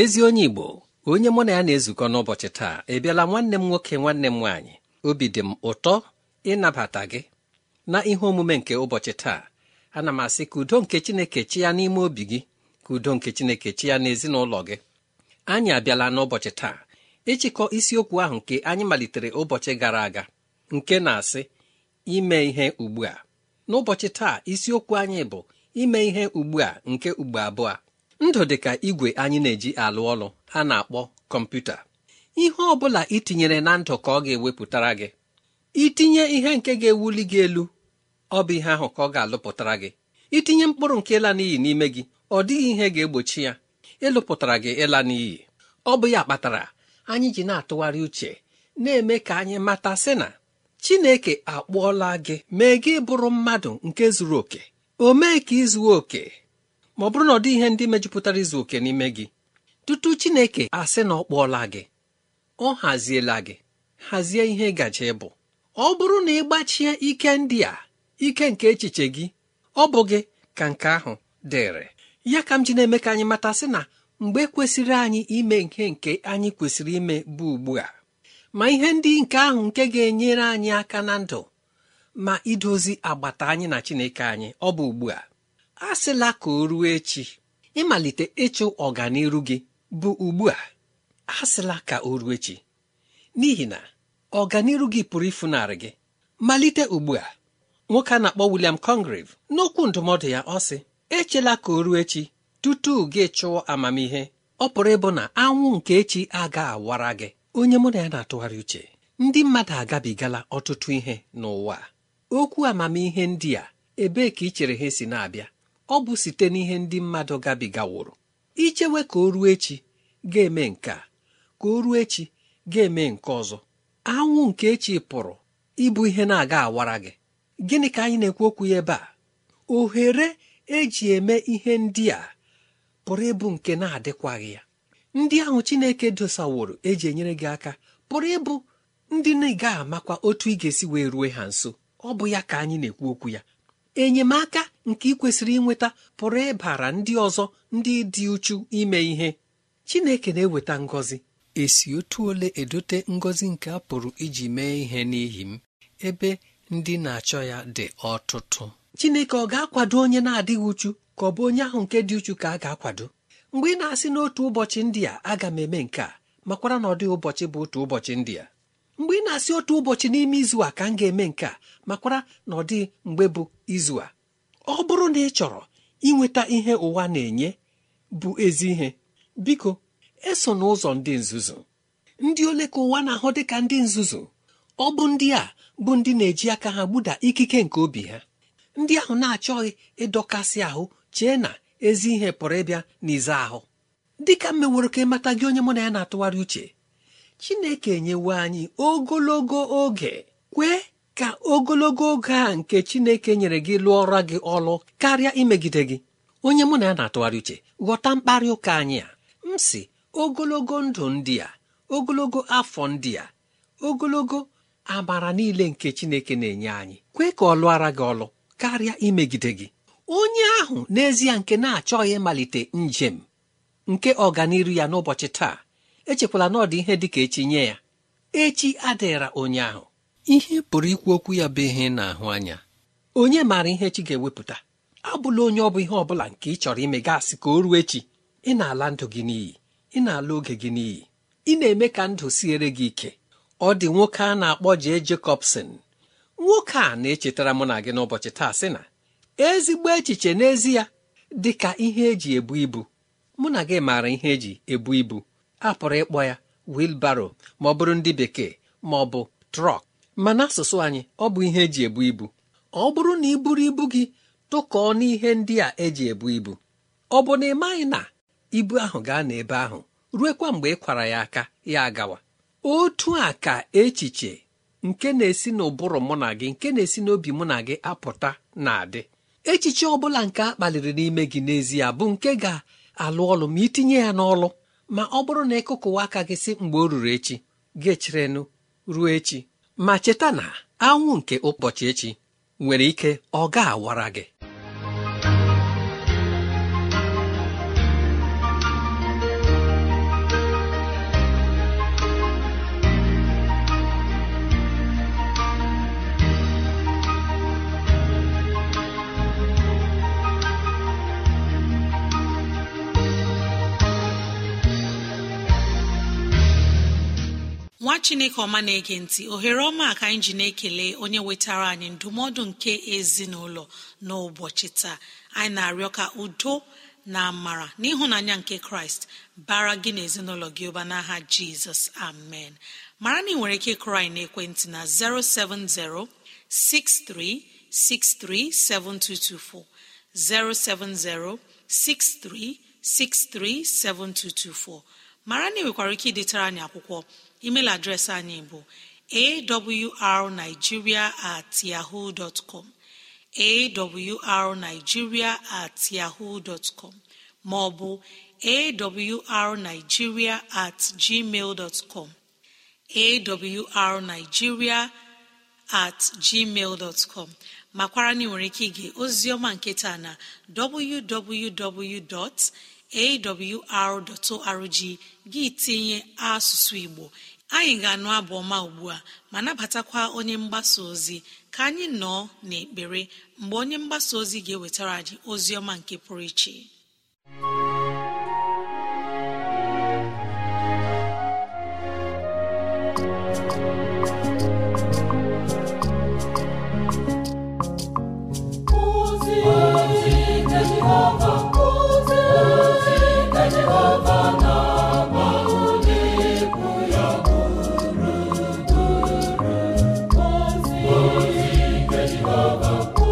Ezi onye igbo onye mụ na ya na-ezukọ n'ụbọchị taa ebiala nwanne m nwoke nwanne m nwaanyị? Obi dị m ụtọ ịnabata gị na ihe omume nke ụbọchị taa. Ana m asị ka udo nke chineke chi ya n'ime obi gị ka udo nke chineke chi ya n'ezinụlọ gị. Anyị abịala n'ụbọchị taa ịchịkọ isiokwu ahụ nke anyị malitere ụbọchị gara aga nke na-asị ime ihe ugbu a. N'ụbọchị taa isiokwu anyị bụ ime ihe ugbu a nke ugbo abụọ ndụ dị ka igwe anyị na-eji alụ ọlụ a na-akpọ kọmputa. Ihe ọ bụla itinyere na ndụ ka ọ ga-ewepụtara gị itinye ihe nke ga-ewuli gị elu ọ bụ ihe ahụ ka ọ ga-alụpụtara gị. Itinye mkpụrụ nke ịla n'iyi n'ime gị ọ dịghị ihe ga-egbochi ya ịlụpụtara gị ịla n'iyi. Ọ bụ ya kpatara anyị ji na-atụgharị uche na-eme ka anyị mata sị na Chineke akpọọla gị mee gị bụrụ mmadụ nke zuru oke o mee ka ị oke. Ma ọ bụrụ na ọ dị ihe ndị mejupụtara izu oke n'ime gị tutu Chineke asị na ọ kpọọla gị ọ haziela gị hazie ihe gaje bụ ọ bụrụ na ị gbachie ike ndị a ike nke echiche gị ọ bụ gị ka nke ahụ dịrị. Ya ka m ji na-eme ka anyị mata sị na mgbe kwesịrị anyị ime nke nke anyị kwesịrị ime bụ ugbu a. Ma ihe ndị nke ahụ nke ga-enyere anyị aka na ndụ ma idozi agbata anyị na Chineke anyị ọ bụ ugbu a. a sịla ka o ruo echi ịmalite ịchụ ọganiru gị bụ ugbu a. Asịla ka o ruo echi n'ihi na ọganiru gị pụrụ ịfụnarị gị. Malite ugbu a nwoke a na-akpọ William Congreve n'okwu ndụmọdụ ya ọ sị echela ka o ruo echi tutu gị chụọ amamihe ọ pụrụ ịbụ na anwụ nke echi aga awara gị. Onye mụ na ya na-atụgharị uche ndị mmadụ agabigala ọtụtụ ihe n'ụwa. Okwu amamihe ndị a ebee ka ị chere ha si na-abịa? Ọ bụ site n'ihe ndị mmadụ gabigaworo. Ichewe ka o ruo echi ga-eme nke a ka o ruo echi ga-eme nke ọzọ. Anwụ nke echi pụrụ ịbụ ihe na-aga awara gị. Gịnị ka anyị na-ekwu okwu ya ebe a? Ohere eji eme ihe ndị a pụrụ ịbụ nke na-adịkwaghị ya. Ndị ahụ chineke dosaworo eji enyere gị aka pụrụ ịbụ ndị na-ega amakwa otu ị ga-esi wee rue ha nso. Ọ bụ ya ka anyị na-ekwu okwu ya. Enyemaka nke ị kwesịrị inweta pụrụ ịbara ndị ọzọ ndị dị uchu ime ihe. Chineke na-eweta ngọzi. Esi otu ole edote ngọzi nke a pụrụ iji mee ihe n'ihi m ebe ndị na-achọ ya dị ọtụtụ. Chineke ọ ga-akwado onye na-adịghị uchu ka ọ bụ onye ahụ nke dị uchu ka a ga-akwado? Mgbe ị na-asị n'otu ụbọchị ndị a aga m eme nke a makwara na ọ dị ụbọchị bụ otu ụbọchị ndị a. Mgbe ị na-asị otu ụbọchị n'ime izu a ka m ga-eme nke a makwara na ọ dị mgbe bụ izu a. ọ bụrụ na ị chọrọ inweta ihe ụwa na-enye bụ ezi ihe biko eso n'ụzọ ndị nzuzu. Ndị ole ka ụwa na-ahụ dị ka ndị nzuzu? Ọ bụ ndị a bụ ndị na-eji aka ha gbuda ikike nke obi ha. Ndị ahụ na-achọghị ịdọkasị ahụ chee na ezi ihe pụrụ ịbịa n'ize ahụ. Dịka m meworo ka ịmata gị onye mụ na ya na-atụgharị uche Chineke enyewo anyị ogologo oge kwee ka ogologo oge a nke Chineke nyere gị lụọra gị ọlụ karịa imegide gị. Onye mụ na ya na-atụgharị uche ghọta mkparị ụka anyị a. M si ogologo ndụ ndị a ogologo afọ ndị a ogologo amara niile nke Chineke na-enye anyị. Kwee ka ọ lụọra gị ọlụ karịa imegide gị. Onye ahụ n'ezie nke na-achọghị ịmalite njem nke ọganiru ya n'ụbọchị taa echekwala na ọ dị ihe dị ka echi nye ya. Echi adịra onye ahụ. Ihe pụrụ ikwu okwu ya bụ ihe na-ahụ anya. Onye maara ihe echi ga-ewepụta? Abụla onye ọ bụ ihe ọ bụla nke ị chọrọ ime gasị ka o ruo echi. Ị na-ala ndụ gị n'iyi. Ị na-ala oge gị n'iyi. Ị na-eme ka ndụ siere gị ike. Ọ dị nwoke a na-akpọ Jee Jacobson. Nwoke a na-echetara mụ na gị n'ụbọchị taa sị na ezigbo echiche n'ezie dị ka ihe eji ebu ibu. Mụ na gị maara ihe eji ebu ibu. A pụrụ ịkpọ ya wilbaro ma ọ bụrụ ndị bekee ma ọ bụ trọk ma n'asụsụ anyị ọ bụ ihe eji ebu ibu. Ọ bụrụ na ị buru ibu gị tụkọọ n'ihe ndị a eji ebu ibu. Ọ bụ na ị maghị na ibu ahụ gaa n'ebe ahụ ruekwa mgbe ị kwara ya aka ya agawa. Otu a ka echiche nke na-esi n'ụbụrụ mụ na gị nke na-esi n'obi mụ na gị apụta na-adị. Echiche ọ bụla nke a kpaliri n'ime gị n'ezie bụ nke ga-alụ ọlụ ma itinye ya n'ọlụ. Ma ọ bụrụ na ịkụkụwa aka gị si mgbe o ruru echi gị echerenụ ruo echi. Ma cheta na anwụ nke ụbọchị echi nwere ike ọ ga-awara gị. Nwa chineke ọma na-ege ntị ohere ọma ka anyị ji na-ekele onye wetara anyị ndụmọdụ nke ezinụlọ n'ụbọchị taa anyị na-arịọ ka udo na amara n'ịhụnanya nke kraịst bara gị na ezinụlọ gị ụba n'aha jizọs amen mara na ị nwere ike ịkụrụ anyị n'ekwentị na 070 7224. 070 7224. mara na ị nwekwara ike idetara anyị akwụkwọ email adreesị anyị bụ awrnigeria at yahoo dot com. Awrnigeria at yahoo dot com. Ma ọ bụ awrnigeria at gmail com. Awrnigeria at gmail com. Makwara na nwere ike ige oziọma nke taa na www.awr.org gị tinye asụsụ Igbo anyị ga-anụ abụ ọma ugbu a ma nabatakwa onye mgbasa ozi. Ka anyị nọọ n'ekpere mgbe onye mgbasa ozi ga-ewetara anyị ozi ọma nke pụrụ iche. Baba.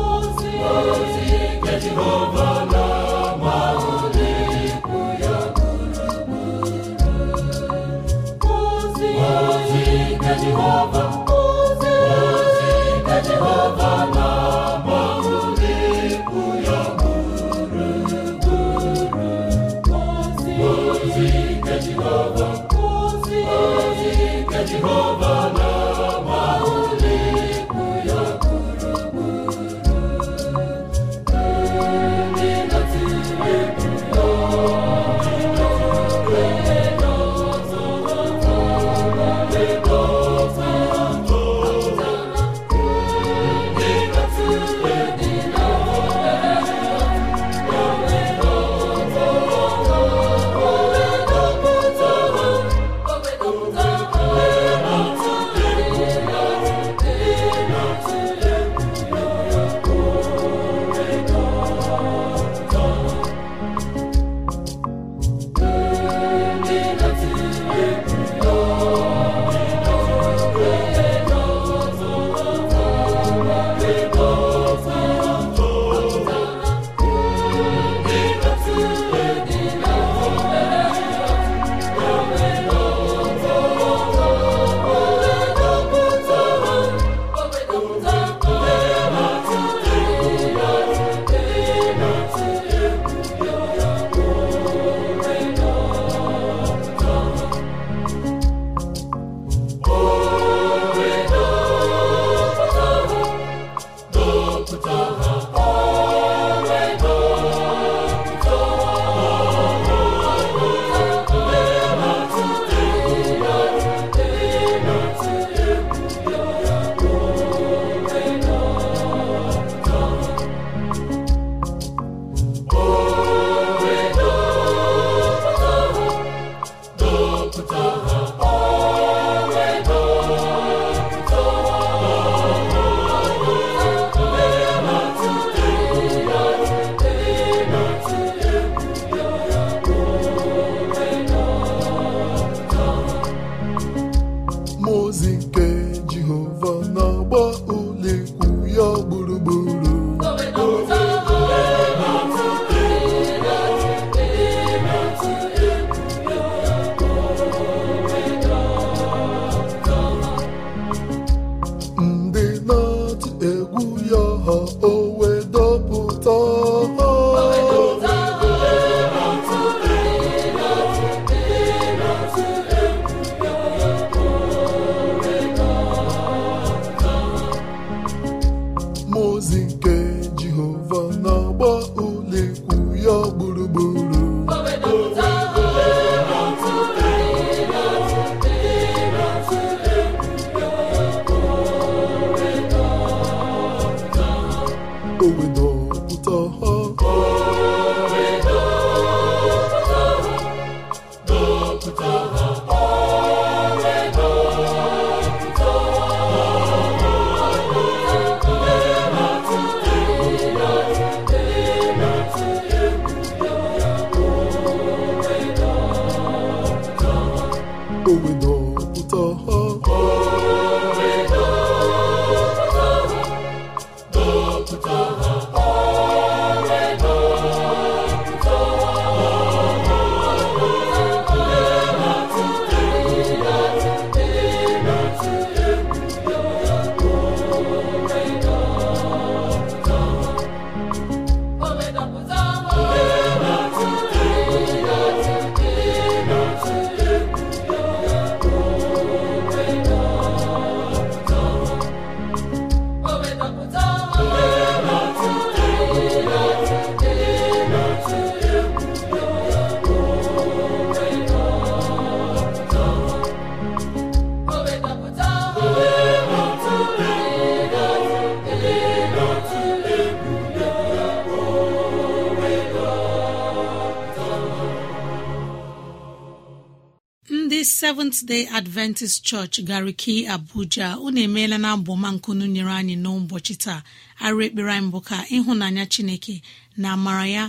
Seventh day adventist church gariki abuja. Unu emeela na abụmankunu nyere anyị n'ụbọchị taa. Arụ ekpere anyị bụ ka ịhụnanya chineke na amara ya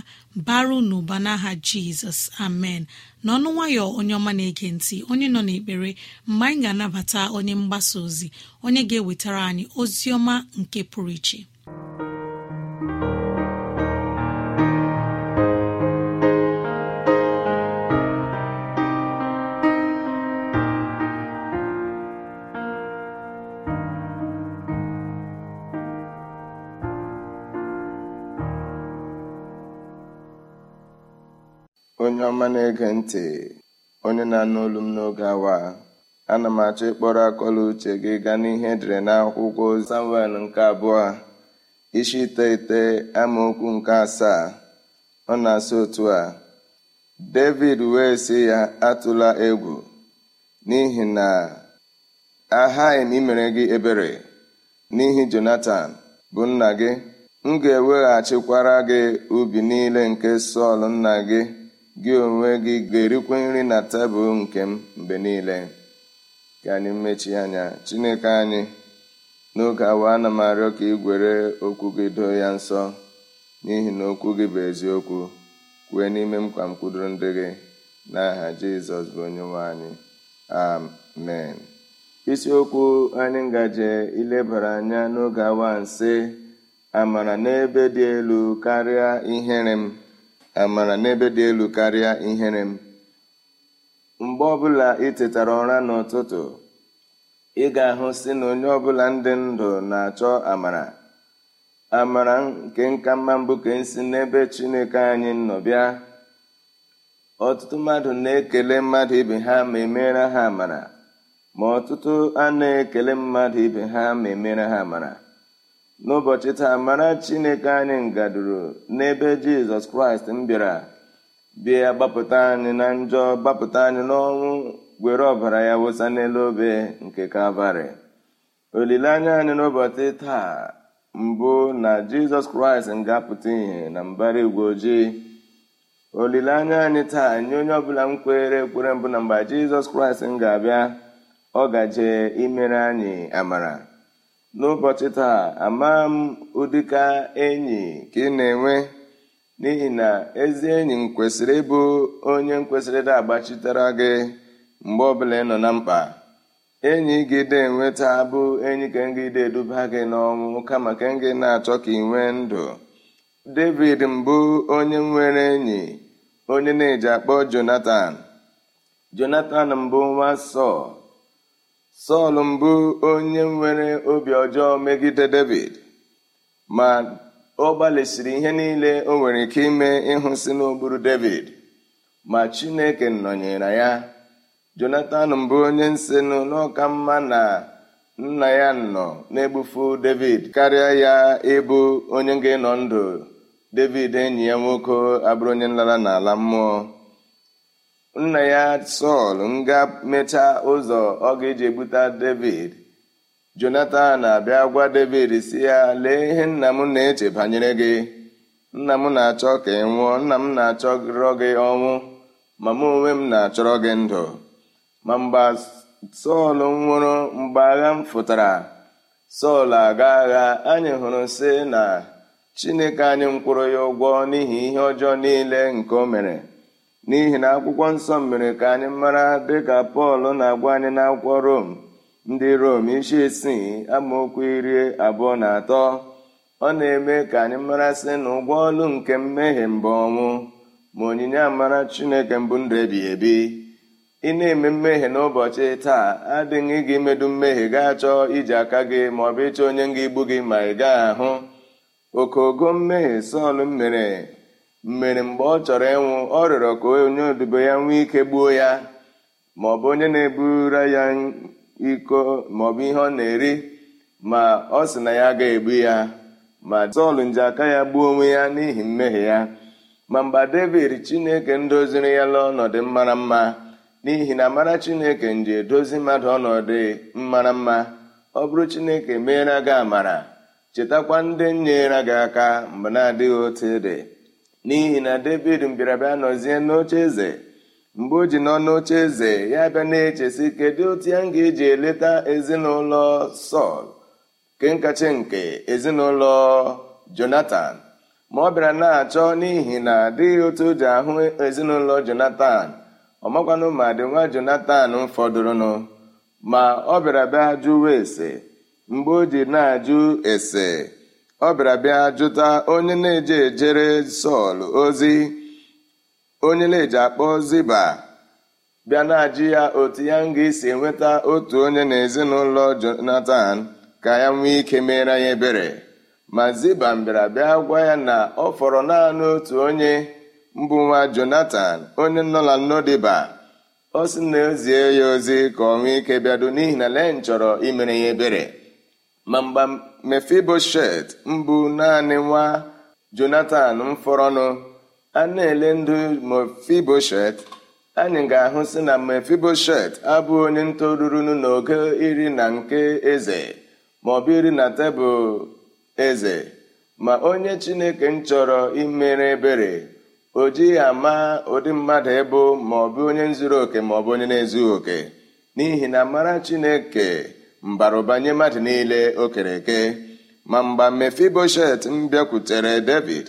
baru n'ụba n'aha jizọs. Amen. N'ọnụ nwayọ onye ọma na-ege ntị onye nọ n'ekpere mgbe anyị ga-anabata onye mgbasa ozi onye ga-ewetara anyị ozi ọma nke pụrụ iche. Onye ọma na-ege ntị onye na-anụ olu m n'oge awa ana m achọ ịkpọrọ akọla uche gị gaa n'ihe edere n'akwụkwọ samuel nke abụọ isi iteghete amaokwu nke asaa ọ na-asị otu a. David wee sị ya atụla egwu n'ihi na aghaghị m imere gị ebere n'ihi jonatan bụ nna gị. M ga-eweghachikwara gị ubi niile nke sọl nna gị. Gị onwe gị ga-erikwa nri na tebụl nke m mgbe niile. Ka anyị mechie anya chineke anyị n'oge awa ana m arịọ ka ị gwere okwu gị doo ya nsọ n'ihi na okwu gị bụ eziokwu. Kwue n'ime m kwa m ndị gị. N'aha jizọs bụ onye nwe anyị. Amen. Isiokwu anyị ngaje ilebara anya n'oge awa nsị amara n'ebe dị elu karịa ihere m. amara n'ebe dị elu karịa ihere m. Mgbe ọbụla ị tetara ụra n'ụtụtụ ị ga-ahụ si na onye ọbụla ndị ndụ na-achọ amara. Amara nke nka mma mbụ ka esi n'ebe chineke anyị nọ bịa. Ọtụtụ mmadụ na-ekele mmadụ ibe ha ma emere ha amara ma ọtụtụ a na-ekele mmadụ ibe ha ma emere ha amara. N'ụbọchị taa mara chineke anyị ngaduru n'ebe jizọs kraịst m bịara. Bịa gbapụta anyị na njọ gbapụta anyị n'ọnwụ were ọbara ya wụsa n'elu obe nke kalvarị. Olileanya anyị n'ụbọchị taa mbụ na jizọs kraịst ga-apụta ihe na mbara igwe ojii. Olileanya anyị taa nye onye ọbụla m kwere ekwere mbụ na mgbe jizọs kraịst m ga-abịa ọ gaje imere anyị amara. N'ụbọchị taa ama m ụdịka enyi ka ị na-enwe n'ihi na ezi enyi m kwesịrị ịbụ onye m kwesịrị ịda agbachitere gị mgbe ọbụla ị nọ na mkpa. Enyi gị de enweta bụ enyi ka ngide eduba gị n'ọnwụ kama ka ngị na-achọ ka ị nwee ndụ. David mbụ onye nwere enyi onye na-eji akpọ jonatan jonatan mbụ nwa sọl. Sọl mbụ onye nwere obi ọjọọ megide david ma ọ gbalịsiri ihe niile o nwere ike ime ịhụsi n'okpuru david ma chineke nọnyere ya. Jonatan mbụ onye nsị n'ọka mma na nna ya nọ na-egbufu david karịa ya ịbụ onye ga-enọ ndụ. David enyi ya nwoke abụrụ onye nlara n'ala mmụọ. Nna ya sọl nga mechaa ụzọ ọ ga-eji egbute david. Jonatan na-abịa gwa david si ya lee ihe nna m na-eche banyere gị. Nna m na-achọ ka ị nwụọ nna m na-achọrọ gị ọnwụ ma m onwe m na-achọrọ gị ndụ. Ma mgbe sọl nwụrụ mgbe agha m fụtara sọl aga agha anyị hụrụ sị na chineke anyị m kwụrụ ya ụgwọ n'ihi ihe ọjọọ niile nke o mere. N'ihi na akwụkwọ nsọ mere ka anyị mara dịka pọl na-agwa anyị n'akwụkwọ rom ndị rom isi isii amaokwu iri abụọ na atọ. Ọ na-eme ka anyị mara sị na ụgwọ ọlụ nke mmehie mbụ ọnwụ ma onyinye amara chineke mbụ ndụ ebighị ebi. Ị na-eme mmehie n'ụbọchị taa adịghị gị imedu mmehie gaa chọọ iji aka gị ma ọ bụ ịchọ onye nga igbu gị ma ị gaghị ahụ. Okogo mmehie sọl mere mere mgbe ọ chọrọ ịnwụ ọ rịọrọ ka onye odibo ya nwee ike gbuo ya ma ọ bụ onye na-ebura ya iko maọbụ ihe ọ na-eri ma ọ sị na ya ga-egbu ya. Ma sọl nji aka ya gbuo onwe ya n'ihi mmehie ya. Ma mgbe david chineke ndoziri ya ọnọdụ mara mma. N'ihi na mara chineke nji edozi mmadụ ọnọdụ mara mma ọ bụrụ chineke meere gị amara chetakwa ndị nyere gị aka mgbe na-adịghị otu dị. N'ihi na david bịara bịa nọzie n'oche eze. Mgbe o ji nọ n'oche eze ya bịa na-echesi kedu otu ya m ga-eji eleta ezinụlọ sọl? Ke nkacha nke ezinụlọ jonatan. Ma ọ bịara na-achọ n'ihi na adịghị otu o ji ahụ ezinụlọ jonatan. Ọ makwanụ ma dị nwa jonatan fọdụrụnụ. Ma ọ bịara bịa jụwa ese. Mgbe o ji na-ajụ ese ọ bịara bịa jụta onye na-eje ejere sọl ozi. Onye na-eji akpọ ziba. Bịa na-ajụ ya otu ya m ga-esi enweta otu onye na ezinụlọ jonatan ka ya nwee ike mere ya ebere. Ma ziba bịara bịa gwa ya na ọ fọrọ naanị otu onye mbụ nwa jonatan onye nọ na nnodiba ọ sị na ezie ya ozi ka ọ nwee ike bịado n'ihi na len chọrọ imere ya ebere. Ma mgbe mefiboshet mbụ naanị nwa jonatan fọrọnụ a na-ele ndụ mefiboshet. Anyị ga-ahụ sị na mefiboshet abụ onye ntorurunu n'oge iri na nke eze maọbụ iri na tebụl eze. Ma onye chineke m chọrọ imere ebere o jighị ama ụdị mmadụ ịbụ maọbụ onye nzuru oke maọbụ onye na-ezughị oke. N'ihi na mara chineke mbara ụba nye mmadụ niile o kere eke. Ma mgbe mefiboshet m bịakwutere david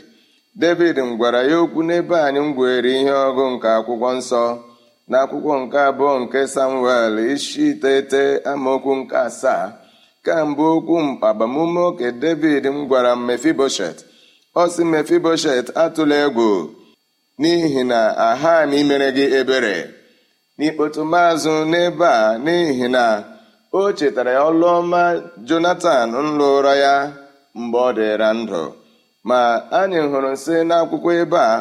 david m gwara ya okwu n'ebe anyị m gwere ihe ọgụ nke akwụkwọ nsọ. Na akwụkwọ nke abụọ nke samuel isi iteghete amaokwu nke asaa. Kamgbe okwu agbamume oke david m gwara mefiboshet ọ sị mefiboshet atụla egwu. N'ihi na aha m imere gị ebere. N'ikpotu maazụ n'ebe a n'ihi na o chetara ya ọlụọma jonatan nlụra ya mgbe ọ dịra ndụ. Ma anyị hụrụ sị n'akwụkwọ ebe a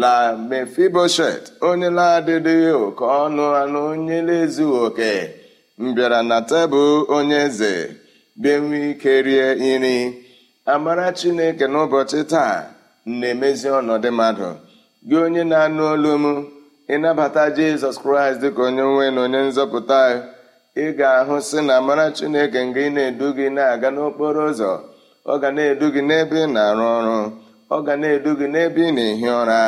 la mefiboshet onye na-adịghị oke ọnụ anụ onye na-ezughị oke mbịara na tebụl onye eze benwe ike rie nri. Amara chineke n'ụbọchị taa na-emezi ọnọdụ mmadụ. Gị onye na-anụ olu m ịnabata jizọs kraịst dịka onye nwe na onye nzọpụta. Ị ga-ahụ sị na amara chineke nga ị na-edu gị na-aga n'okporo ụzọ ọ ga na-edu gị n'ebe ị na-arụ ọrụ ọ ga na-edu gị n'ebe ị na-ehi ụra.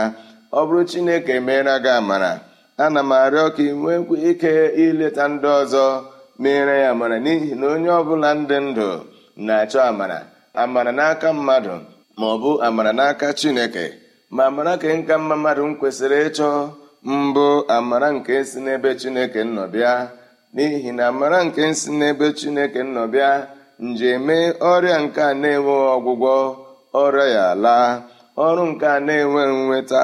Ọ bụrụ chineke meere gị amara ana m arịọ ka ị nwekwa ike ileta ndị ọzọ mere ya amara n'ihi na onye ọbụla ndị ndụ na-achọ amara amara n'aka mmadụ ma ọ bụ amara n'aka chineke. Ma amara ka nka mma mmadụ m kwesịrị ịchọ mbụ amara nke si n'ebe chineke nnọbịa n'ihi na amara nke si n'ebe chineke nnọbịa njeme ọrịa nke a na-enwe ọgwụgwọ ọrịa ya laa ọrụ nke a na-enwe nweta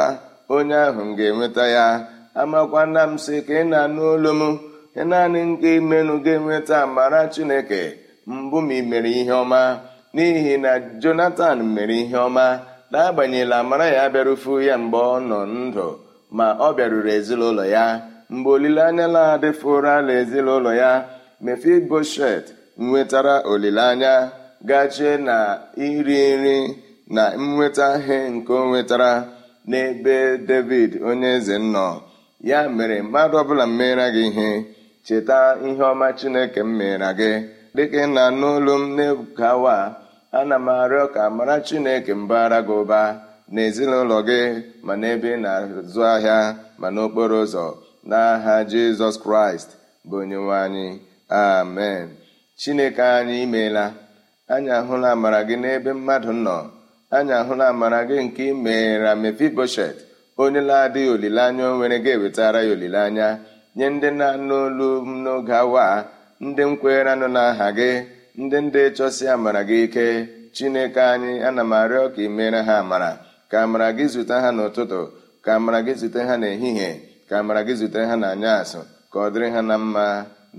onye ahụ m ga-enweta ya. Amakwana m sị ka ị na-anụ olu m naanị nke imenụ ga-enweta amara chineke. Mbụ ma ị mere ihe ọma n'ihi na jonatan mere ihe ọma. N'agbanyeghịla amara ya bịarufu ya mgbe ọ nọ ndụ ma ọ bịaruru ezinụlọ ya mgbe olileanya na-adịfuru ala ezinụlọ ya mefiboshet nwetara olileanya gachie na iri nri na nweta ihe nke o nwetara n'ebe david onye eze nọ. Ya mere mmadụ ọbụla mmera gị ihe cheta ihe ọma chineke m meere gị. Dịka ị na-anụ m n'egawa ana m arịọ ka mara chineke mbara gị ụba n'ezinụlọ gị ma n'ebe ị na-azụ ahịa ma n'okporo ụzọ. N'aha jizọs kraịst bụ onyenwe anyị. Amen. Chineke anyị imeela. Anyị ahụla amara gị n'ebe mmadụ nọ. Anyị ahụla amara gị nke imeera mefiboshet onye na-adịghị olileanya o nwere ga-ewetara ya olileanya nye ndị na-anụ olu m n'oge awa ndị nkwere anụ n'aha gị ndị ndị chọsi amara gị ike. Chineke anyị ana m arịọ ka ị mere ha amara ka amara gị zute ha n'ụtụtụ ka amara gị zute ha n'ehihie. Ka amara gị zute ha n'anya asụ ka ọ dịrị ha na mma.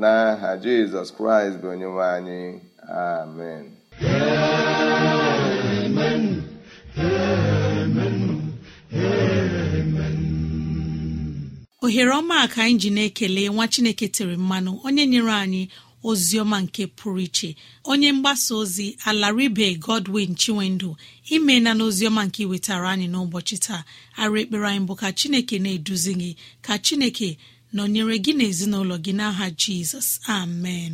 N'aha jizọs kraịst bụ onyenwe anyị. Amen. Ohere ọma ka anyị ji na-ekele nwa chineke tere mmanụ onye nyere anyị ozi ọma nke pụrụ iche. Onye mgbasa ozi alaribe godwin chinwendu imena n'oziọma nke iwetara anyị n'ụbọchị taa. Arụ ekpere anyị bụ ka chineke na-eduzi gị ka chineke nọnyere gị n'ezinụlọ gị n'aha jizọs. Amen.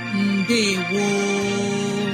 gboo